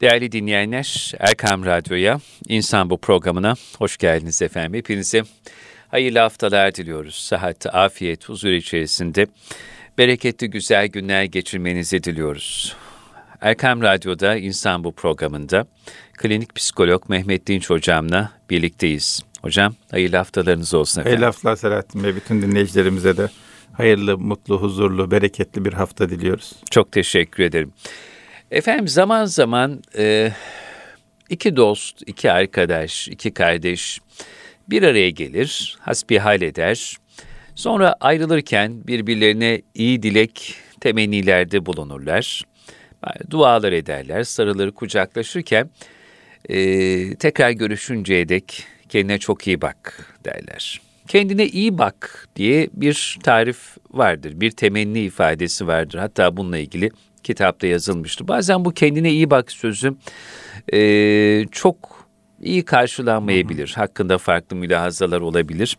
Değerli dinleyenler, Erkam Radyo'ya, İnsan Bu programına hoş geldiniz efendim. Hepinize hayırlı haftalar diliyoruz. Sıhhat, afiyet, huzur içerisinde bereketli güzel günler geçirmenizi diliyoruz. Erkam Radyo'da İnsan Bu programında klinik psikolog Mehmet Dinç hocamla birlikteyiz. Hocam hayırlı haftalarınız olsun efendim. Hayırlı haftalar Selahattin Bey. Bütün dinleyicilerimize de hayırlı, mutlu, huzurlu, bereketli bir hafta diliyoruz. Çok teşekkür ederim. Efendim zaman zaman e, iki dost, iki arkadaş, iki kardeş bir araya gelir, hasbihal eder. Sonra ayrılırken birbirlerine iyi dilek temennilerde bulunurlar. Dualar ederler, sarılır, kucaklaşırken e, tekrar görüşünceye dek kendine çok iyi bak derler. Kendine iyi bak diye bir tarif vardır, bir temenni ifadesi vardır. Hatta bununla ilgili kitapta yazılmıştı. Bazen bu kendine iyi bak sözü e, çok iyi karşılanmayabilir. Hakkında farklı mülahazalar olabilir.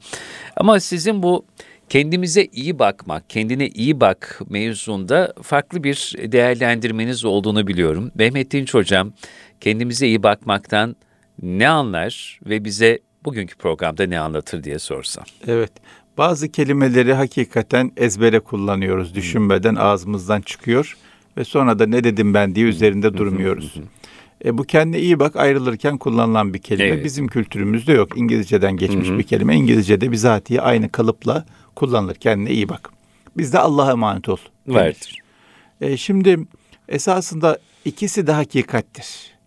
Ama sizin bu kendimize iyi bakmak, kendine iyi bak mevzunda farklı bir değerlendirmeniz olduğunu biliyorum. Mehmet Dinç Hocam kendimize iyi bakmaktan ne anlar ve bize bugünkü programda ne anlatır diye sorsam. Evet. Bazı kelimeleri hakikaten ezbere kullanıyoruz. Düşünmeden ağzımızdan çıkıyor ve sonra da ne dedim ben diye üzerinde durmuyoruz. E, bu kendine iyi bak ayrılırken kullanılan bir kelime. Evet. Bizim kültürümüzde yok. İngilizceden geçmiş Hı-hı. bir kelime. İngilizcede bizatihi aynı kalıpla kullanılır. Kendine iyi bak. Bizde Allah'a emanet ol. Vardır. E, şimdi esasında ikisi de hakikattir.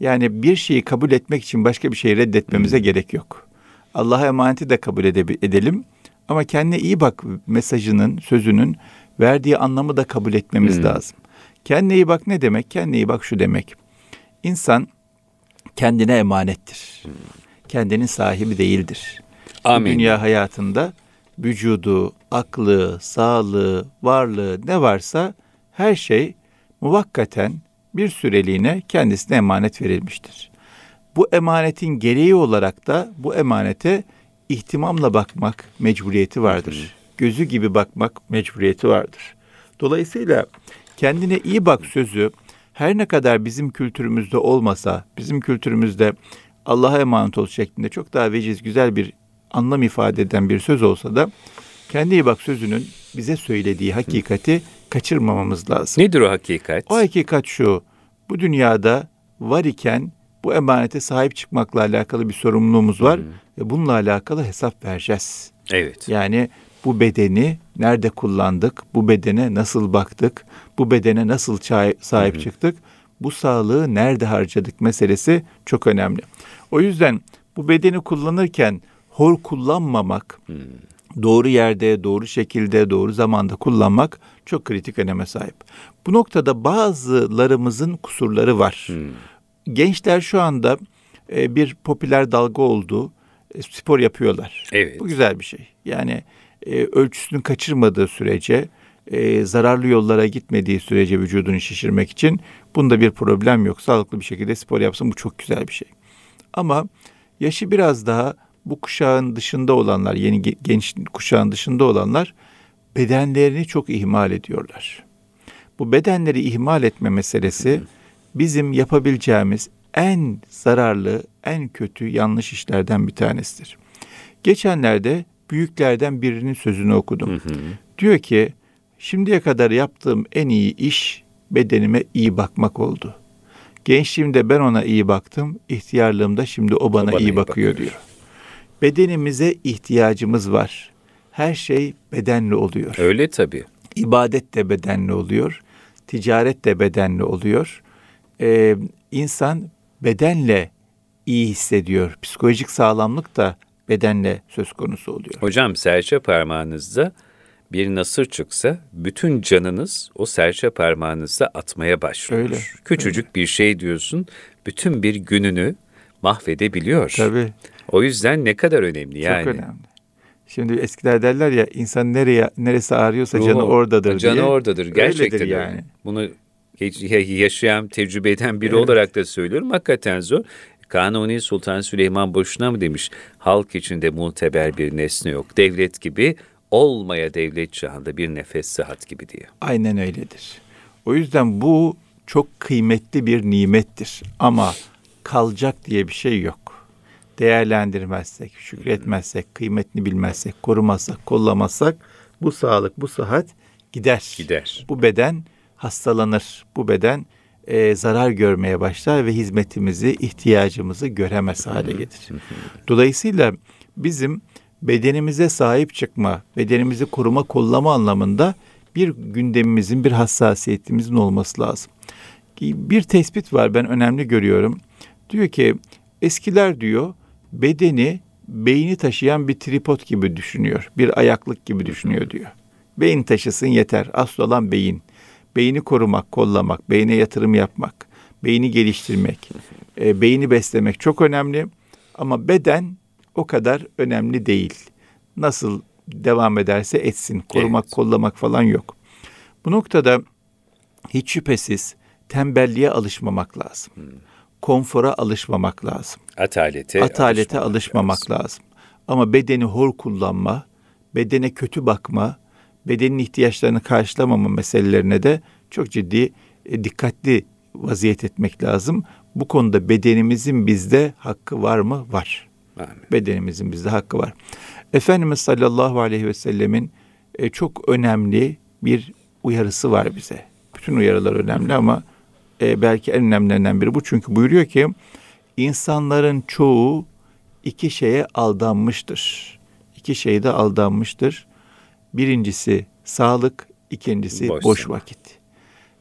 Yani bir şeyi kabul etmek için başka bir şeyi reddetmemize Hı-hı. gerek yok. Allah'a emaneti de kabul edelim. Ama kendine iyi bak mesajının, sözünün verdiği anlamı da kabul etmemiz hmm. lazım. Kendine iyi bak ne demek? Kendine iyi bak şu demek. İnsan kendine emanettir. Hmm. Kendinin sahibi değildir. Amin. dünya hayatında vücudu, aklı, sağlığı, varlığı ne varsa her şey muvakkaten bir süreliğine kendisine emanet verilmiştir. Bu emanetin gereği olarak da bu emanete ihtimamla bakmak mecburiyeti vardır. Gözü gibi bakmak mecburiyeti vardır. Dolayısıyla kendine iyi bak sözü her ne kadar bizim kültürümüzde olmasa, bizim kültürümüzde Allah'a emanet ol şeklinde çok daha veciz, güzel bir anlam ifade eden bir söz olsa da kendi iyi bak sözünün bize söylediği hakikati kaçırmamamız lazım. Nedir o hakikat? O hakikat şu. Bu dünyada var iken bu emanete sahip çıkmakla alakalı bir sorumluluğumuz var. Hı. Ve bununla alakalı hesap vereceğiz. Evet. Yani bu bedeni nerede kullandık? Bu bedene nasıl baktık? Bu bedene nasıl sahip hı hı. çıktık? Bu sağlığı nerede harcadık meselesi çok önemli. O yüzden bu bedeni kullanırken hor kullanmamak, hı. doğru yerde, doğru şekilde, doğru zamanda kullanmak çok kritik öneme sahip. Bu noktada bazılarımızın kusurları var. Hı gençler şu anda e, bir popüler dalga oldu. E, spor yapıyorlar. Evet. Bu güzel bir şey. Yani e, ölçüsünü kaçırmadığı sürece, e, zararlı yollara gitmediği sürece vücudunu şişirmek için bunda bir problem yok. Sağlıklı bir şekilde spor yapsın bu çok güzel bir şey. Ama yaşı biraz daha bu kuşağın dışında olanlar, yeni genç kuşağın dışında olanlar bedenlerini çok ihmal ediyorlar. Bu bedenleri ihmal etme meselesi bizim yapabileceğimiz en zararlı, en kötü yanlış işlerden bir tanesidir. Geçenlerde büyüklerden birinin sözünü okudum. Hı hı. Diyor ki, şimdiye kadar yaptığım en iyi iş bedenime iyi bakmak oldu. Gençliğimde ben ona iyi baktım, ihtiyarlığımda şimdi o bana, o bana iyi, iyi bakıyor, bakıyor diyor. Bedenimize ihtiyacımız var. Her şey bedenli oluyor. Öyle tabii. İbadet de bedenli oluyor. Ticaret de bedenli oluyor e, insan bedenle iyi hissediyor. Psikolojik sağlamlık da bedenle söz konusu oluyor. Hocam serçe parmağınızda bir nasır çıksa bütün canınız o serçe parmağınızda atmaya başlıyor. Öyle, Küçücük öyle. bir şey diyorsun bütün bir gününü mahvedebiliyor. Tabii. O yüzden ne kadar önemli yani. Çok önemli. Şimdi eskiler derler ya insan nereye neresi ağrıyorsa Ruhu, canı oradadır canı diye. Canı oradadır gerçekten Öyledir yani. Bunu yaşayan, tecrübe eden biri evet. olarak da söylüyorum. Hakikaten zor. Kanuni Sultan Süleyman boşuna mı demiş? Halk içinde muteber bir nesne yok. Devlet gibi olmaya devlet çağında bir nefes sıhhat gibi diye. Aynen öyledir. O yüzden bu çok kıymetli bir nimettir. Ama kalacak diye bir şey yok. Değerlendirmezsek, şükretmezsek, kıymetini bilmezsek, korumazsak, kollamazsak bu sağlık, bu sıhhat gider. Gider. Bu beden hastalanır. Bu beden e, zarar görmeye başlar ve hizmetimizi, ihtiyacımızı göremez hale gelir. Dolayısıyla bizim bedenimize sahip çıkma, bedenimizi koruma, kollama anlamında bir gündemimizin, bir hassasiyetimizin olması lazım. Bir tespit var ben önemli görüyorum. Diyor ki eskiler diyor bedeni beyni taşıyan bir tripod gibi düşünüyor. Bir ayaklık gibi düşünüyor diyor. Beyin taşısın yeter. Asıl olan beyin. Beyni korumak, kollamak, beyne yatırım yapmak, beyni geliştirmek, e, beyni beslemek çok önemli. Ama beden o kadar önemli değil. Nasıl devam ederse etsin. Korumak, evet. kollamak falan yok. Bu noktada hiç şüphesiz tembelliğe alışmamak lazım. Hmm. Konfora alışmamak lazım. Atalete, Atalete alışmamak, alışmamak lazım. lazım. Ama bedeni hor kullanma, bedene kötü bakma, bedenin ihtiyaçlarını karşılamama meselelerine de çok ciddi e, dikkatli vaziyet etmek lazım. Bu konuda bedenimizin bizde hakkı var mı? Var. Amin. Bedenimizin bizde hakkı var. Efendimiz sallallahu aleyhi ve sellemin e, çok önemli bir uyarısı var bize. Bütün uyarılar önemli ama e, belki en önemlilerinden biri bu. Çünkü buyuruyor ki insanların çoğu iki şeye aldanmıştır. İki şeyde aldanmıştır. Birincisi sağlık, ikincisi boş, boş vakit.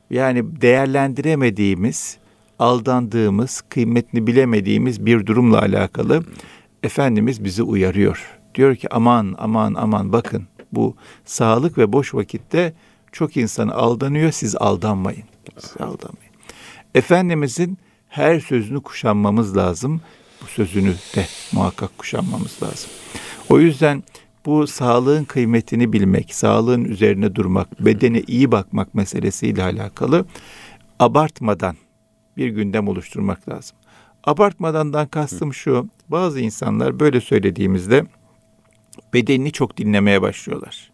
Yani değerlendiremediğimiz, aldandığımız, kıymetini bilemediğimiz bir durumla alakalı Efendimiz bizi uyarıyor. Diyor ki aman aman aman bakın bu sağlık ve boş vakitte çok insanı aldanıyor siz aldanmayın. Siz aldanmayın. Efendimizin her sözünü kuşanmamız lazım. Bu sözünü de muhakkak kuşanmamız lazım. O yüzden bu sağlığın kıymetini bilmek, sağlığın üzerine durmak, bedene iyi bakmak meselesiyle alakalı abartmadan bir gündem oluşturmak lazım. Abartmadandan kastım şu, bazı insanlar böyle söylediğimizde bedenini çok dinlemeye başlıyorlar.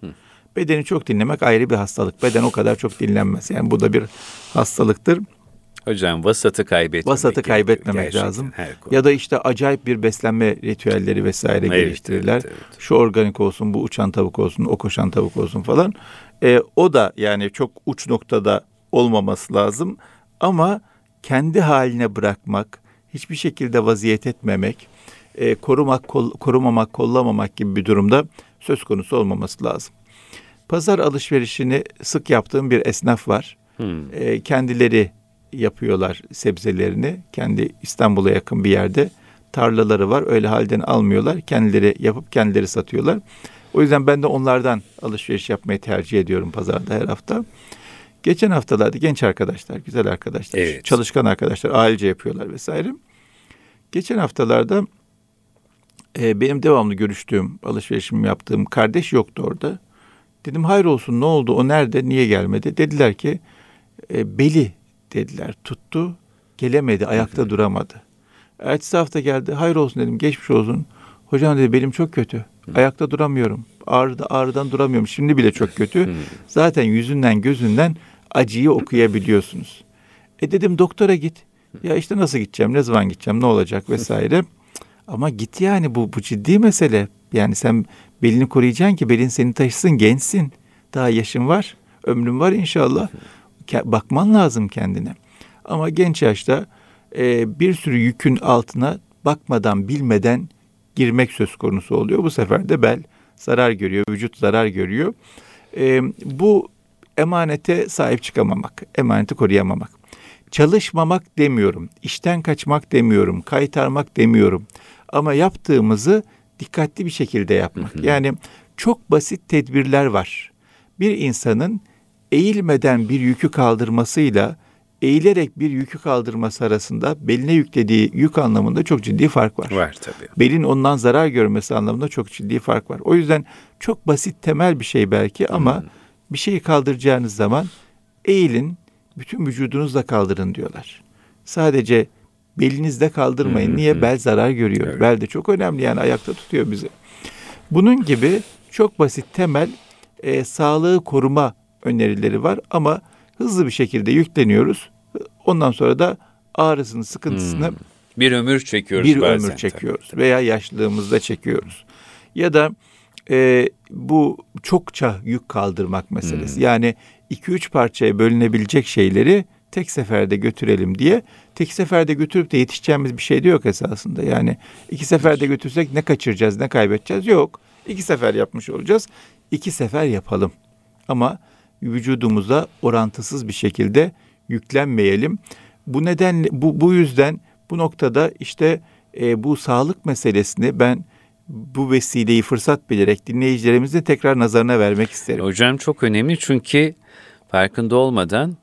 Bedeni çok dinlemek ayrı bir hastalık. Beden o kadar çok dinlenmez. Yani bu da bir hastalıktır. Hocam vasatı kaybetmemek Vasatı kaybetmemek lazım. Ya da işte acayip bir beslenme ritüelleri vesaire evet, geliştirirler. Evet, evet. Şu organik olsun, bu uçan tavuk olsun, o koşan tavuk olsun falan. Ee, o da yani çok uç noktada olmaması lazım. Ama kendi haline bırakmak, hiçbir şekilde vaziyet etmemek, e, korumak, kol, korumamak, kollamamak gibi bir durumda söz konusu olmaması lazım. Pazar alışverişini sık yaptığım bir esnaf var. Hmm. E, kendileri yapıyorlar sebzelerini. Kendi İstanbul'a yakın bir yerde tarlaları var. Öyle halden almıyorlar. Kendileri yapıp kendileri satıyorlar. O yüzden ben de onlardan alışveriş yapmayı tercih ediyorum pazarda her hafta. Geçen haftalarda genç arkadaşlar, güzel arkadaşlar, evet. çalışkan arkadaşlar ailece yapıyorlar vesaire. Geçen haftalarda e, benim devamlı görüştüğüm, alışverişimi yaptığım kardeş yoktu orada. Dedim hayır olsun ne oldu, o nerede, niye gelmedi? Dediler ki e, beli dediler. Tuttu, gelemedi, ayakta hı. duramadı. Ertesi hafta geldi, hayır olsun dedim, geçmiş olsun. Hocam dedi belim çok kötü, ayakta duramıyorum. Ağrıda, ağrıdan duramıyorum, şimdi bile çok kötü. Zaten yüzünden gözünden acıyı okuyabiliyorsunuz. E dedim doktora git. Ya işte nasıl gideceğim, ne zaman gideceğim, ne olacak vesaire. Ama git yani bu, bu ciddi mesele. Yani sen belini koruyacaksın ki belin seni taşısın, gençsin. Daha yaşın var, ömrün var inşallah bakman lazım kendine. Ama genç yaşta e, bir sürü yükün altına bakmadan, bilmeden girmek söz konusu oluyor. Bu sefer de bel zarar görüyor, vücut zarar görüyor. E, bu emanete sahip çıkamamak, emaneti koruyamamak. Çalışmamak demiyorum, işten kaçmak demiyorum, kaytarmak demiyorum. Ama yaptığımızı dikkatli bir şekilde yapmak. Yani çok basit tedbirler var. Bir insanın eğilmeden bir yükü kaldırmasıyla eğilerek bir yükü kaldırması arasında beline yüklediği yük anlamında çok ciddi fark var. Var tabii. Belin ondan zarar görmesi anlamında çok ciddi fark var. O yüzden çok basit temel bir şey belki ama hmm. bir şeyi kaldıracağınız zaman eğilin, bütün vücudunuzla kaldırın diyorlar. Sadece belinizde kaldırmayın. Hmm. Niye? Bel zarar görüyor. Evet. Bel de çok önemli yani ayakta tutuyor bizi. Bunun gibi çok basit temel e, sağlığı koruma önerileri var ama hızlı bir şekilde yükleniyoruz. Ondan sonra da ağrısını, sıkıntısını Hmm. Bir ömür çekiyoruz bir bazen. ömür çekiyoruz veya yaşlılığımızda çekiyoruz. Ya da e, bu çokça yük kaldırmak meselesi. Hmm. Yani iki üç parçaya bölünebilecek şeyleri tek seferde götürelim diye tek seferde götürüp de yetişeceğimiz bir şey de yok esasında. Yani iki seferde götürsek ne kaçıracağız, ne kaybedeceğiz? Yok. İki sefer yapmış olacağız. İki sefer yapalım. Ama vücudumuza orantısız bir şekilde yüklenmeyelim. Bu nedenle bu bu yüzden bu noktada işte e, bu sağlık meselesini ben bu vesileyi fırsat bilerek dinleyicilerimizin tekrar nazarına vermek isterim. Hocam çok önemli çünkü farkında olmadan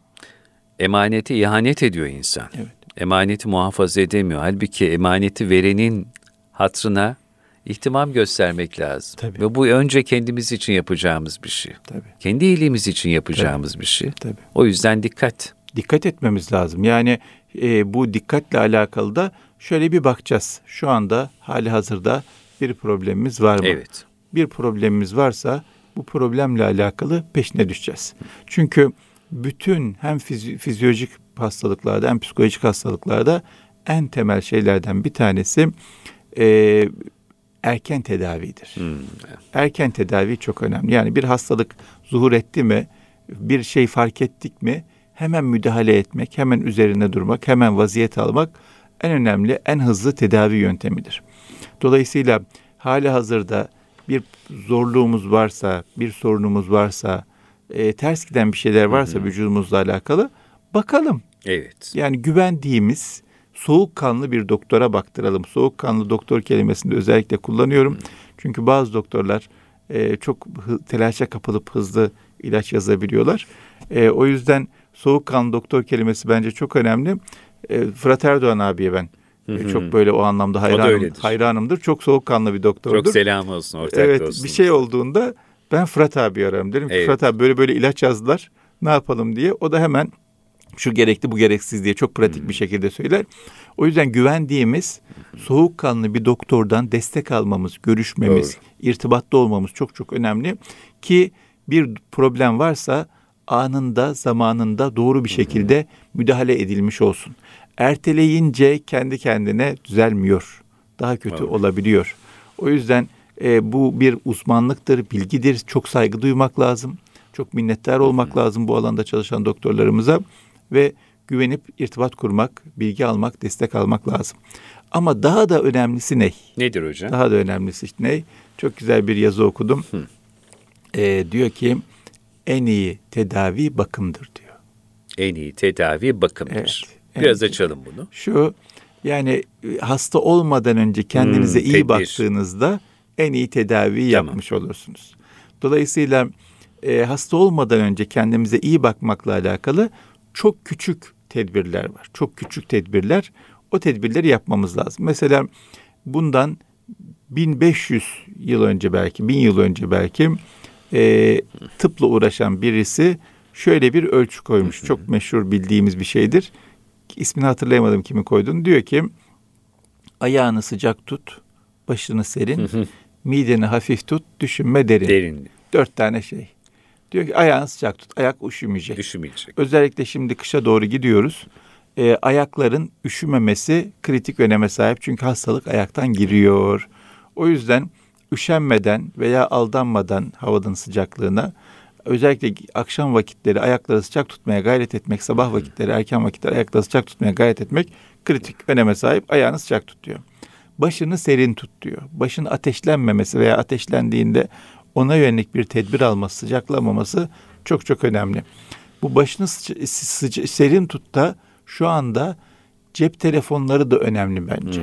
emanete ihanet ediyor insan. Evet. Emaneti muhafaza edemiyor. Halbuki emaneti verenin hatrına ihtimam göstermek lazım. Tabii. Ve bu önce kendimiz için yapacağımız bir şey. Tabii. Kendi iyiliğimiz için yapacağımız bir şey. Tabii. O yüzden dikkat. Dikkat etmemiz lazım. Yani e, bu dikkatle alakalı da şöyle bir bakacağız. Şu anda hali hazırda bir problemimiz var mı? Evet. bir problemimiz varsa bu problemle alakalı peşine düşeceğiz. Çünkü bütün hem fizi- fizyolojik hastalıklarda hem psikolojik hastalıklarda en temel şeylerden bir tanesi e, erken tedavidir. Hmm. Erken tedavi çok önemli. Yani bir hastalık zuhur etti mi, bir şey fark ettik mi hemen müdahale etmek, hemen üzerine durmak, hemen vaziyet almak en önemli, en hızlı tedavi yöntemidir. Dolayısıyla hali hazırda bir zorluğumuz varsa, bir sorunumuz varsa, e, ters giden bir şeyler varsa vücudumuzla alakalı bakalım. Evet. Yani güvendiğimiz soğukkanlı bir doktora baktıralım. Soğukkanlı doktor kelimesini de özellikle kullanıyorum. Çünkü bazı doktorlar e, çok telaşa kapılıp hızlı ilaç yazabiliyorlar. E, o yüzden soğukkanlı doktor kelimesi bence çok önemli. E, Fırat Erdoğan abiye ben e, Hı hı. çok böyle o anlamda hayranım, öyledir. hayranımdır. Çok soğukkanlı bir doktordur. Çok selam olsun ortak Evet dostum. bir şey olduğunda ben Fırat abi ararım. Derim ki Evet. Fırat abi böyle böyle ilaç yazdılar. Ne yapalım diye. O da hemen şu gerekli bu gereksiz diye çok pratik Hmm. bir şekilde söyler. O yüzden güvendiğimiz soğukkanlı bir doktordan destek almamız, görüşmemiz, irtibatta olmamız çok çok önemli ki bir problem varsa anında, zamanında doğru bir şekilde müdahale edilmiş olsun. Erteleyince kendi kendine düzelmiyor. Daha kötü Evet. olabiliyor. O yüzden e, bu bir uzmanlıktır, bilgidir. Çok saygı duymak lazım. Çok minnettar olmak lazım bu alanda çalışan doktorlarımıza ve güvenip irtibat kurmak, bilgi almak, destek almak lazım. Ama daha da önemlisi ne? Nedir hocam? Daha da önemlisi ne? Çok güzel bir yazı okudum. E, diyor ki en iyi tedavi bakımdır diyor. En iyi tedavi bakımdır. Evet, Biraz evet. açalım bunu. Şu yani e, hasta olmadan önce kendinize Hmm, iyi tedbir. baktığınızda en iyi tedaviyi Tamam. yapmış olursunuz. Dolayısıyla e, hasta olmadan önce kendimize iyi bakmakla alakalı çok küçük tedbirler var. Çok küçük tedbirler. O tedbirleri yapmamız lazım. Mesela bundan 1500 yıl önce belki, 1000 yıl önce belki e, tıpla uğraşan birisi şöyle bir ölçü koymuş. Çok meşhur bildiğimiz bir şeydir. İsmini hatırlayamadım kimi koyduğunu. Diyor ki ayağını sıcak tut, başını serin, mideni hafif tut, düşünme derin. Derin. Dört tane şey. Diyor ki ayağını sıcak tut, ayak üşümeyecek. Düşünmeyecek. Özellikle şimdi kışa doğru gidiyoruz. Ee, ayakların üşümemesi kritik öneme sahip çünkü hastalık ayaktan giriyor. O yüzden üşenmeden veya aldanmadan havanın sıcaklığına özellikle akşam vakitleri ayakları sıcak tutmaya gayret etmek, sabah vakitleri erken vakitler ayakları sıcak tutmaya gayret etmek kritik öneme sahip. Ayağını sıcak tut diyor. Başını serin tut diyor. Başın ateşlenmemesi veya ateşlendiğinde ona yönelik bir tedbir alması, sıcaklamaması çok çok önemli. Bu başını sıca- serin tut da şu anda cep telefonları da önemli bence.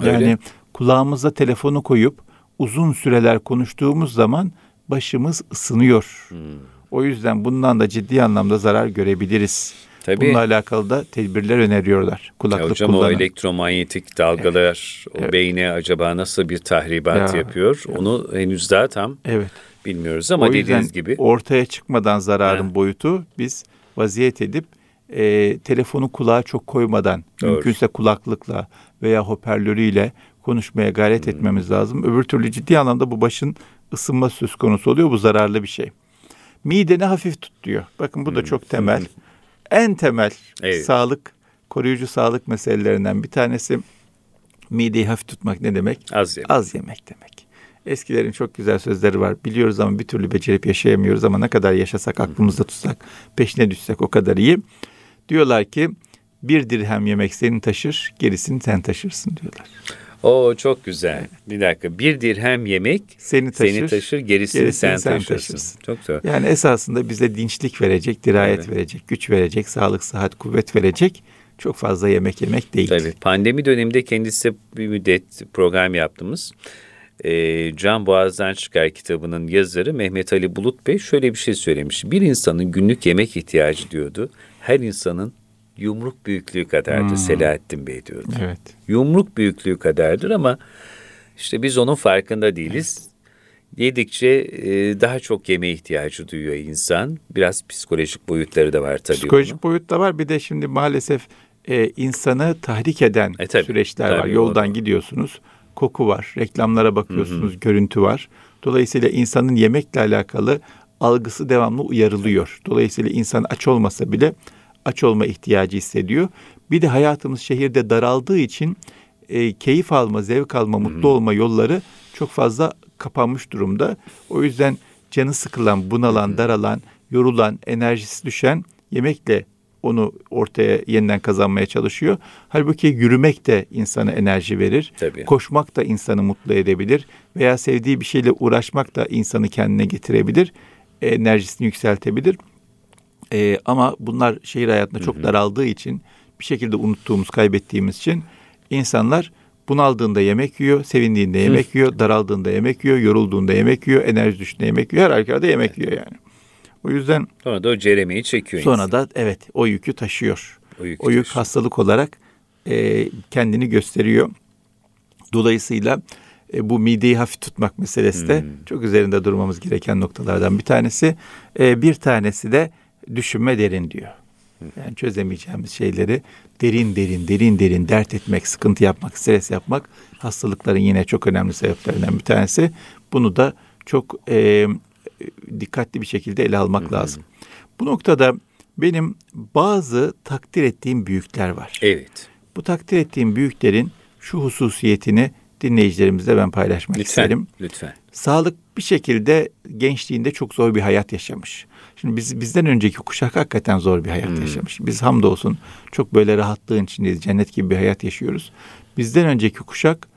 Öyle. Yani kulağımıza telefonu koyup uzun süreler konuştuğumuz zaman başımız ısınıyor. Hmm. O yüzden bundan da ciddi anlamda zarar görebiliriz. Tabii. Bununla alakalı da tedbirler öneriyorlar. Ya Kulaklık hocam o kullanın. elektromanyetik dalgalar o Evet. beyne acaba nasıl bir tahribat Ya, yapıyor? Onu henüz daha tam Evet. bilmiyoruz ama o dediğiniz gibi ortaya çıkmadan zararın Ha. boyutu biz vaziyet edip e, telefonu kulağa çok koymadan Doğru. mümkünse kulaklıkla veya hoparlörüyle konuşmaya gayret Hmm. etmemiz lazım. Öbür türlü ciddi anlamda bu başın ısınma söz konusu oluyor. Bu zararlı bir şey. Mideni hafif tut diyor. Bakın bu da çok temel. En temel. Evet. sağlık koruyucu sağlık meselelerinden bir tanesi mideyi hafif tutmak ne demek? Az yemek. Az yemek demek. Eskilerin çok güzel sözleri var. Biliyoruz ama bir türlü becerip yaşayamıyoruz ama ne kadar yaşasak aklımızda tutsak peşine düşsek o kadar iyi. Diyorlar ki bir dirhem yemek seni taşır gerisini sen taşırsın diyorlar. O çok güzel. Bir dakika. Bir dirhem yemek Seni taşır, seni taşır gerisini, gerisini sen, sen taşırsın. taşırsın. Çok güzel. Yani esasında bize dinçlik verecek, dirayet Evet. verecek, güç verecek, sağlık, sıhhat, kuvvet verecek çok fazla yemek yemek değil. Tabii. Pandemi döneminde kendisi bir müddet program yaptığımız e, Can Boğaz'dan Çıkar kitabının yazarı Mehmet Ali Bulut Bey şöyle bir şey söylemiş. Bir insanın günlük yemek ihtiyacı diyordu. Her insanın yumruk büyüklüğü kadardır Selahattin Bey diyordu. Evet. Yumruk büyüklüğü kadardır ama işte biz onun farkında değiliz. Yedikçe e, daha çok yeme ihtiyacı duyuyor insan. Biraz psikolojik boyutları da var tabii. Psikolojik bunun. boyut da var. Bir de şimdi maalesef e, insanı tahrik eden E, tabii, süreçler var. tabii, Yoldan o da. gidiyorsunuz. Koku var. Reklamlara bakıyorsunuz. Görüntü var. Dolayısıyla insanın yemekle alakalı algısı devamlı uyarılıyor. Dolayısıyla insan aç olmasa bile aç olma ihtiyacı hissediyor. Bir de hayatımız şehirde daraldığı için e, keyif alma, zevk alma, mutlu olma yolları çok fazla kapanmış durumda. O yüzden canı sıkılan, bunalan, daralan, yorulan, enerjisi düşen yemekle onu ortaya yeniden kazanmaya çalışıyor. Halbuki yürümek de insana enerji verir. Tabii. Koşmak da insanı mutlu edebilir. Veya sevdiği bir şeyle uğraşmak da insanı kendine getirebilir. Enerjisini yükseltebilir. Ee, ama bunlar şehir hayatında çok daraldığı için bir şekilde unuttuğumuz, kaybettiğimiz için insanlar bunaldığında yemek yiyor, sevindiğinde yemek yiyor, daraldığında yemek yiyor, yorulduğunda yemek yiyor, enerji düştüğünde yemek yiyor, her halükarda yemek yiyor yani. O yüzden Sonra da o ceremeyi çekiyor sonra insan. da evet o yükü taşıyor. O yükü O yük taşıyor. hastalık olarak e, kendini gösteriyor. Dolayısıyla e, bu mideyi hafif tutmak meselesi de Hmm. çok üzerinde durmamız gereken noktalardan bir tanesi. E, bir tanesi de düşünme derin diyor. Yani çözemeyeceğimiz şeyleri derin derin derin derin dert etmek, sıkıntı yapmak, stres yapmak hastalıkların yine çok önemli sebeplerinden bir tanesi. Bunu da çok e, dikkatli bir şekilde ele almak lazım. Bu noktada benim bazı takdir ettiğim büyükler var. Evet. Bu takdir ettiğim büyüklerin şu hususiyetini dinleyicilerimizle ben paylaşmak Lütfen. isterim. Lütfen. Sağlık bir şekilde gençliğinde çok zor bir hayat yaşamış. Şimdi biz bizden önceki kuşak hakikaten zor bir hayat Hmm. yaşamış. Biz hamdolsun çok böyle rahatlığın içindeyiz. Cennet gibi bir hayat yaşıyoruz. Bizden önceki kuşak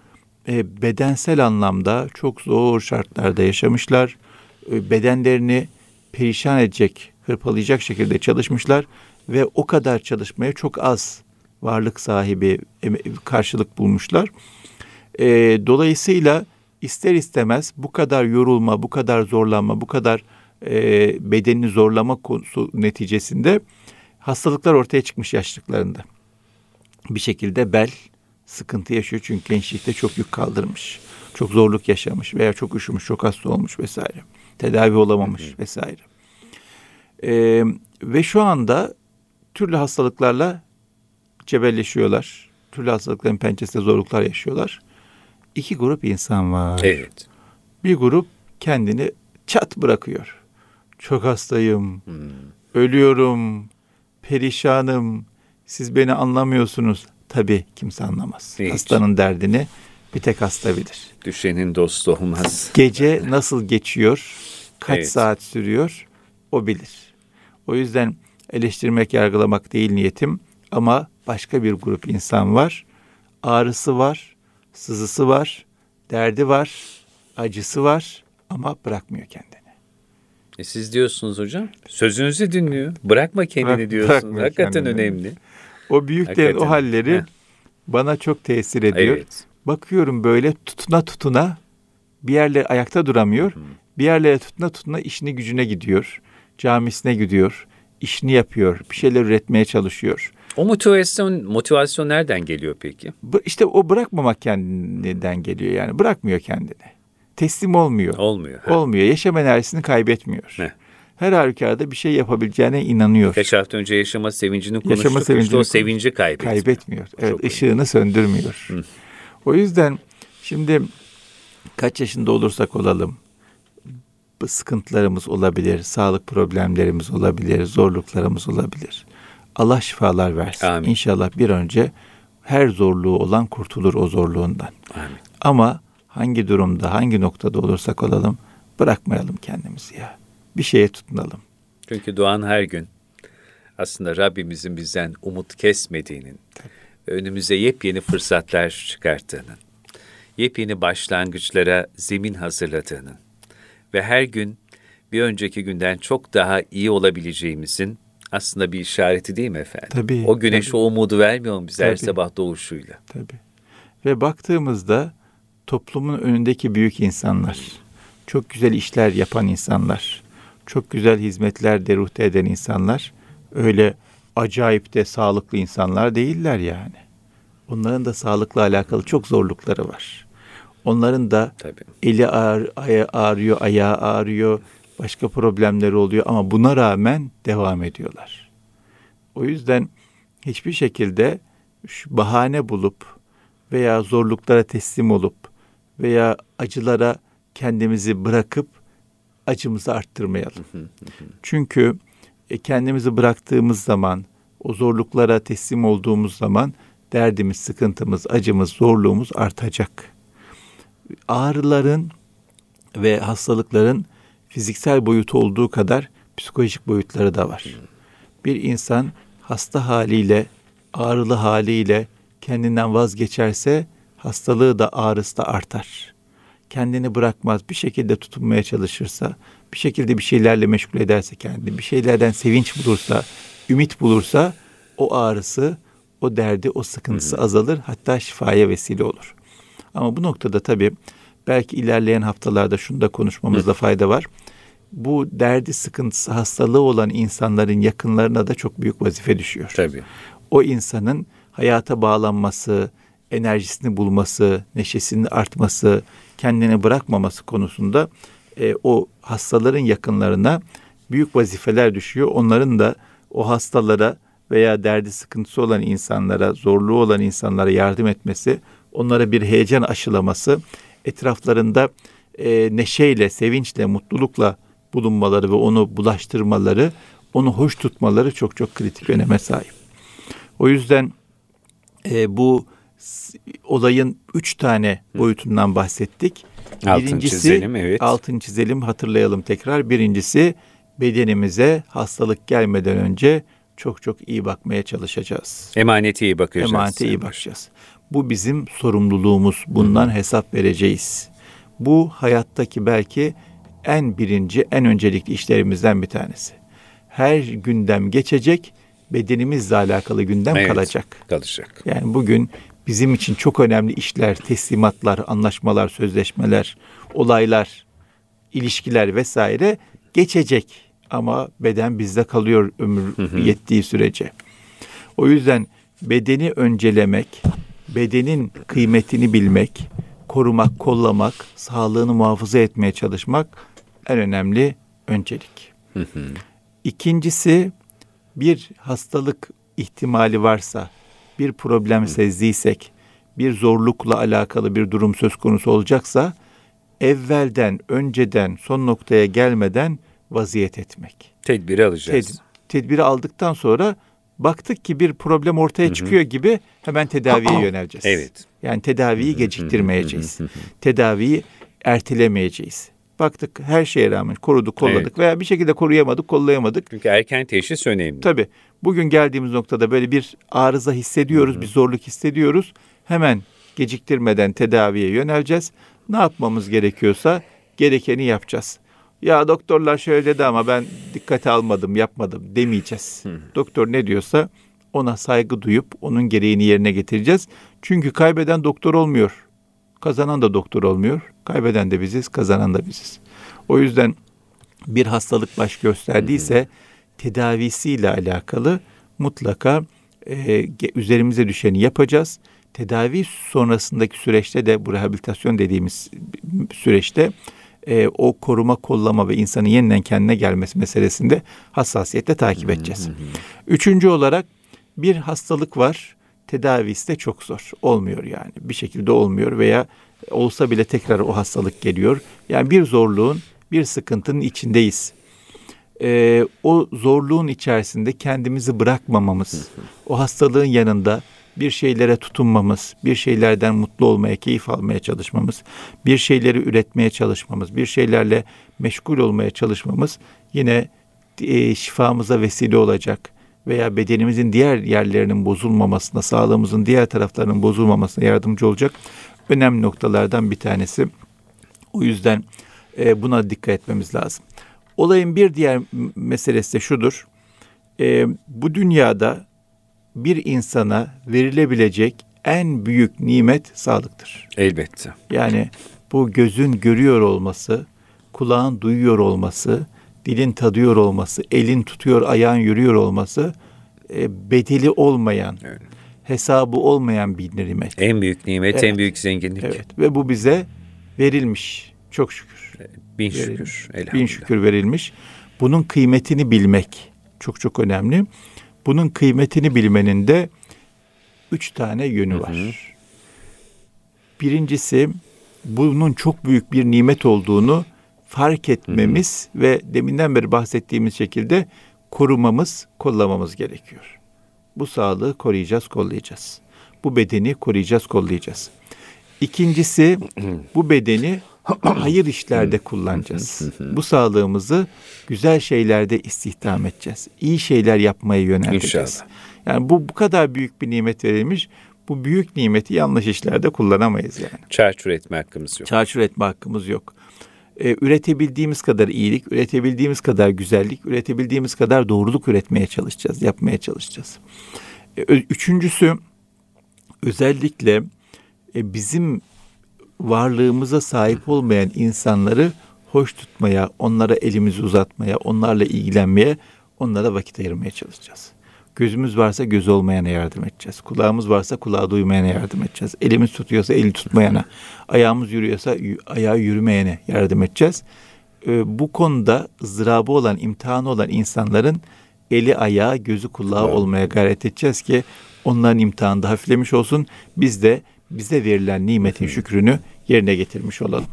e, bedensel anlamda çok zor şartlarda yaşamışlar. E, bedenlerini perişan edecek, hırpalayacak şekilde çalışmışlar ve o kadar çalışmaya çok az varlık sahibi karşılık bulmuşlar. E, dolayısıyla ister istemez bu kadar yorulma, bu kadar zorlanma, bu kadar e, bedenini zorlama konusu neticesinde hastalıklar ortaya çıkmış yaşlıklarında. Bir şekilde bel sıkıntı yaşıyor çünkü gençlikte çok yük kaldırmış. Çok zorluk yaşamış veya çok üşümüş, çok hasta olmuş vesaire. Tedavi olamamış vesaire. E, ve şu anda türlü hastalıklarla cebelleşiyorlar. Türlü hastalıkların pençesinde zorluklar yaşıyorlar. İki grup insan var. Evet. Bir grup kendini çat bırakıyor. Çok hastayım, Hmm. ölüyorum, perişanım, siz beni anlamıyorsunuz. Tabii kimse anlamaz. Hiç. Hastanın derdini bir tek hasta bilir. Düşenin dostu olmaz. Gece nasıl geçiyor, kaç Evet. saat sürüyor o bilir. O yüzden eleştirmek, yargılamak değil niyetim ama başka bir grup insan var. Ağrısı var, sızısı var, derdi var, acısı var ama bırakmıyor kendini. E siz diyorsunuz hocam. Sözünüzü dinliyor. Bırakma kendini Bırak- diyorsunuz. Hakikaten kendini. önemli. O büyüklerin o halleri Heh. bana çok tesir ediyor. Evet. Bakıyorum böyle tutuna tutuna bir yerlere ayakta duramıyor. Bir yerlere tutuna tutuna işini gücüne gidiyor. Camisine gidiyor. işini yapıyor. Bir şeyler üretmeye çalışıyor. O motivasyon motivasyon nereden geliyor peki? İşte o bırakmamak kendinden geliyor yani. Bırakmıyor kendini. Teslim olmuyor. Olmuyor. Ha. Olmuyor. Yaşam enerjisini kaybetmiyor. Heh. Her halükarda bir şey yapabileceğine inanıyor. Kaç hafta önce yaşama sevincini konuştuk. Yaşama sevincini işte o sevinci kaybetmiyor. Kaybetmiyor. Evet, Çok ışığını söndürmüyor. O yüzden şimdi kaç yaşında olursak olalım sıkıntılarımız olabilir, sağlık problemlerimiz olabilir, zorluklarımız olabilir. Allah şifalar versin. Amin. İnşallah bir önce her zorluğu olan kurtulur o zorluğundan. Amin. Ama hangi durumda, hangi noktada olursak olalım bırakmayalım kendimizi ya. Bir şeye tutunalım. Çünkü doğan her gün aslında Rabbimizin bizden umut kesmediğinin önümüze yepyeni fırsatlar çıkarttığının, yepyeni başlangıçlara zemin hazırladığının ve her gün bir önceki günden çok daha iyi olabileceğimizin aslında bir işareti değil mi efendim? Tabii, O güneş tabii. o umudu vermiyor mu bize her Tabii. sabah doğuşuyla? Tabii. Ve baktığımızda toplumun önündeki büyük insanlar, çok güzel işler yapan insanlar, çok güzel hizmetler deruhte eden insanlar öyle acayip de sağlıklı insanlar değiller yani. Onların da sağlıkla alakalı çok zorlukları var. Onların da Tabii. eli ağır, aya- ağrıyor, ayağı ağrıyor, başka problemleri oluyor ama buna rağmen devam ediyorlar. O yüzden hiçbir şekilde şu bahane bulup veya zorluklara teslim olup veya acılara kendimizi bırakıp acımızı arttırmayalım. Çünkü e, kendimizi bıraktığımız zaman, o zorluklara teslim olduğumuz zaman derdimiz, sıkıntımız, acımız, zorluğumuz artacak. Ağrıların ve hastalıkların fiziksel boyutu olduğu kadar psikolojik boyutları da var. Bir insan hasta haliyle, ağrılı haliyle kendinden vazgeçerse hastalığı da ağrısı da artar. Kendini bırakmaz, bir şekilde tutunmaya çalışırsa, bir şekilde bir şeylerle meşgul ederse kendini, bir şeylerden sevinç bulursa, ümit bulursa o ağrısı, o derdi, o sıkıntısı azalır, hatta şifaya vesile olur. Ama bu noktada tabii belki ilerleyen haftalarda şunu da konuşmamızda fayda var. Bu derdi, sıkıntısı, hastalığı olan insanların yakınlarına da çok büyük vazife düşüyor. Tabii. O insanın hayata bağlanması, enerjisini bulması, neşesinin artması, kendini bırakmaması konusunda e, o hastaların yakınlarına büyük vazifeler düşüyor. Onların da o hastalara veya derdi sıkıntısı olan insanlara, zorluğu olan insanlara yardım etmesi, onlara bir heyecan aşılaması, etraflarında e, neşeyle, sevinçle, mutlulukla bulunmaları ve onu bulaştırmaları, onu hoş tutmaları çok çok kritik öneme sahip. O yüzden e, bu olayın üç tane boyutundan bahsettik. Altını çizelim, evet. Altın çizelim, hatırlayalım tekrar. Birincisi bedenimize hastalık gelmeden önce çok çok iyi bakmaya çalışacağız. Emanete iyi bakacağız. Emanete iyi bakacağız. Bu bizim sorumluluğumuz. Bundan hesap vereceğiz. Bu hayattaki belki en birinci, en öncelikli işlerimizden bir tanesi. Her gündem geçecek, bedenimizle alakalı gündem Evet, kalacak. Kalacak. Yani bugün bizim için çok önemli işler, teslimatlar, anlaşmalar, sözleşmeler, olaylar, ilişkiler vesaire geçecek. Ama beden bizde kalıyor ömür yettiği sürece. O yüzden bedeni öncelemek, bedenin kıymetini bilmek, korumak, kollamak, sağlığını muhafaza etmeye çalışmak en önemli öncelik. İkincisi bir hastalık ihtimali varsa, bir problem sezdiysek, bir zorlukla alakalı bir durum söz konusu olacaksa evvelden, önceden, son noktaya gelmeden vaziyet etmek. Tedbiri alacağız. Ted- tedbiri aldıktan sonra baktık ki bir problem ortaya çıkıyor gibi hemen tedaviye yöneleceğiz. Evet. Yani tedaviyi geciktirmeyeceğiz. tedaviyi ertelemeyeceğiz. Baktık her şeye rağmen koruduk, kolladık Evet. veya bir şekilde koruyamadık, kollayamadık. Çünkü erken teşhis önemli. Tabii bugün geldiğimiz noktada böyle bir arıza hissediyoruz, bir zorluk hissediyoruz. Hemen geciktirmeden tedaviye yöneleceğiz. Ne yapmamız gerekiyorsa gerekeni yapacağız. Ya doktorlar şöyle dedi ama ben dikkate almadım, yapmadım demeyeceğiz. Doktor ne diyorsa ona saygı duyup onun gereğini yerine getireceğiz. Çünkü kaybeden doktor olmuyor. Kazanan da doktor olmuyor. Kaybeden de biziz, kazanan da biziz. O yüzden bir hastalık baş gösterdiyse tedavisiyle alakalı mutlaka e, üzerimize düşeni yapacağız. Tedavi sonrasındaki süreçte de bu rehabilitasyon dediğimiz süreçte e, o koruma, kollama ve insanın yeniden kendine gelmesi meselesinde hassasiyetle takip edeceğiz. Üçüncü olarak bir hastalık var. Tedavisi de çok zor. Olmuyor yani. Bir şekilde olmuyor veya olsa bile tekrar o hastalık geliyor. Yani bir zorluğun, bir sıkıntının içindeyiz. e, o zorluğun içerisinde kendimizi bırakmamamız, o hastalığın yanında bir şeylere tutunmamız, bir şeylerden mutlu olmaya, keyif almaya çalışmamız, bir şeyleri üretmeye çalışmamız, bir şeylerle meşgul olmaya çalışmamız yine e, şifamıza vesile olacak veya bedenimizin diğer yerlerinin bozulmamasına, sağlığımızın diğer taraflarının bozulmamasına yardımcı olacak önemli noktalardan bir tanesi. O yüzden e, buna dikkat etmemiz lazım. Olayın bir diğer meselesi de şudur. E, bu dünyada bir insana verilebilecek en büyük nimet sağlıktır. Elbette. Yani bu gözün görüyor olması, kulağın duyuyor olması, dilin tadıyor olması, elin tutuyor, ayağın yürüyor olması e, bedeli olmayan, evet. Hesabı olmayan bir nimet. En büyük nimet, evet. en büyük zenginlik. Evet ve bu bize verilmiş. Çok şükür. Bin şükür. Bin şükür verilmiş. Bunun kıymetini bilmek çok çok önemli. Bunun kıymetini bilmenin de üç tane yönü var. Hı hı. Birincisi bunun çok büyük bir nimet olduğunu fark etmemiz hı hı. ve deminden beri bahsettiğimiz şekilde korumamız, kollamamız gerekiyor. Bu sağlığı koruyacağız, kollayacağız. Bu bedeni koruyacağız, kollayacağız. İkincisi bu bedeni hayır işlerde kullanacağız. Bu sağlığımızı güzel şeylerde istihdam edeceğiz. İyi şeyler yapmaya yönelteceğiz. İnşallah. Yani bu bu kadar büyük bir nimet verilmiş. Bu büyük nimeti yanlış işlerde kullanamayız yani. Çarçur etme hakkımız yok. Çarçur etme hakkımız yok. Ee, üretebildiğimiz kadar iyilik, üretebildiğimiz kadar güzellik, üretebildiğimiz kadar doğruluk üretmeye çalışacağız, yapmaya çalışacağız. Ee, üçüncüsü özellikle e, bizim varlığımıza sahip olmayan insanları hoş tutmaya, onlara elimizi uzatmaya, onlarla ilgilenmeye, onlara vakit ayırmaya çalışacağız. Gözümüz varsa göz olmayana yardım edeceğiz. Kulağımız varsa kulağı duymayana yardım edeceğiz. Elimiz tutuyorsa eli tutmayana, ayağımız yürüyorsa ayağı yürümeyene yardım edeceğiz. Ee, bu konuda ızdırabı olan, imtihanı olan insanların eli ayağı, gözü kulağı olmaya gayret edeceğiz ki onların imtihanı da hafiflemiş olsun. Biz de bize verilen nimetin şükrünü yerine getirmiş olalım.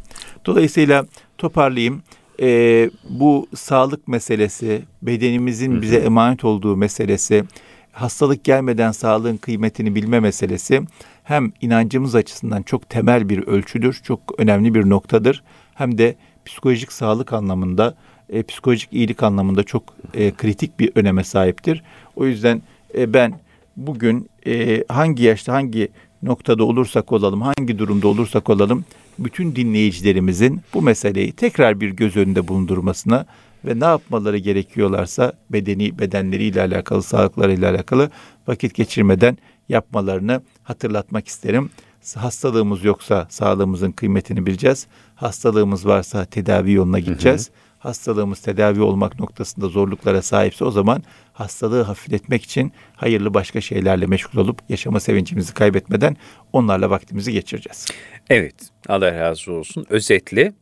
Dolayısıyla toparlayayım. Ee, bu sağlık meselesi, bedenimizin bize emanet olduğu meselesi, hastalık gelmeden sağlığın kıymetini bilme meselesi hem inancımız açısından çok temel bir ölçüdür, çok önemli bir noktadır. Hem de psikolojik sağlık anlamında, e, psikolojik iyilik anlamında çok e, kritik bir öneme sahiptir. O yüzden e, ben bugün e, hangi yaşta, hangi noktada olursak olalım, hangi durumda olursak olalım, bütün dinleyicilerimizin bu meseleyi tekrar bir göz önünde bulundurmasına ve ne yapmaları gerekiyorlarsa bedeni bedenleriyle alakalı, sağlıklarıyla alakalı vakit geçirmeden yapmalarını hatırlatmak isterim. Hastalığımız yoksa sağlığımızın kıymetini bileceğiz. Hastalığımız varsa tedavi yoluna gideceğiz. Hı hı hastalığımız tedavi olmak noktasında zorluklara sahipse o zaman hastalığı hafifletmek için hayırlı başka şeylerle meşgul olup yaşama sevincimizi kaybetmeden onlarla vaktimizi geçireceğiz. Evet Allah razı olsun. Özetle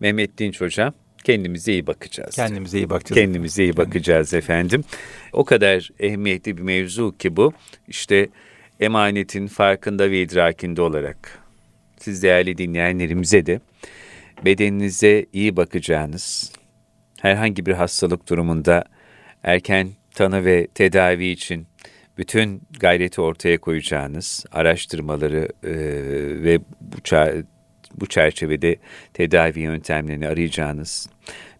Mehmet Dinç Hocam kendimize iyi bakacağız. Kendimize iyi bakacağız. Kendimize iyi bakacağız efendim. O kadar ehemmiyetli bir mevzu ki bu. İşte emanetin farkında ve idrakinde olarak siz değerli dinleyenlerimize de bedeninize iyi bakacağınız, herhangi bir hastalık durumunda erken tanı ve tedavi için bütün gayreti ortaya koyacağınız, araştırmaları e, ve bu, bu çerçevede tedavi yöntemlerini arayacağınız,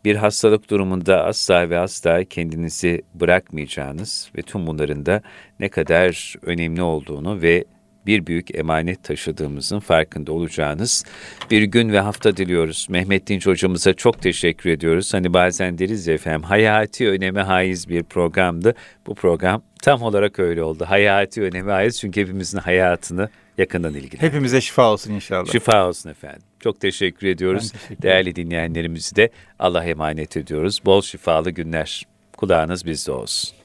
bir hastalık durumunda asla ve asla kendinizi bırakmayacağınız ve tüm bunların da ne kadar önemli olduğunu ve bir büyük emanet taşıdığımızın farkında olacağınız bir gün ve hafta diliyoruz. Mehmet Dinç hocamıza çok teşekkür ediyoruz. Hani bazen deriz ya efendim hayati öneme haiz bir programdı. Bu program tam olarak öyle oldu. Hayati öneme haiz çünkü hepimizin hayatını yakından ilgili. Hepimize şifa olsun inşallah. Şifa olsun efendim. Çok teşekkür ediyoruz. Teşekkür Değerli dinleyenlerimizi de Allah emanet ediyoruz. Bol şifalı günler. Kulağınız bizde olsun.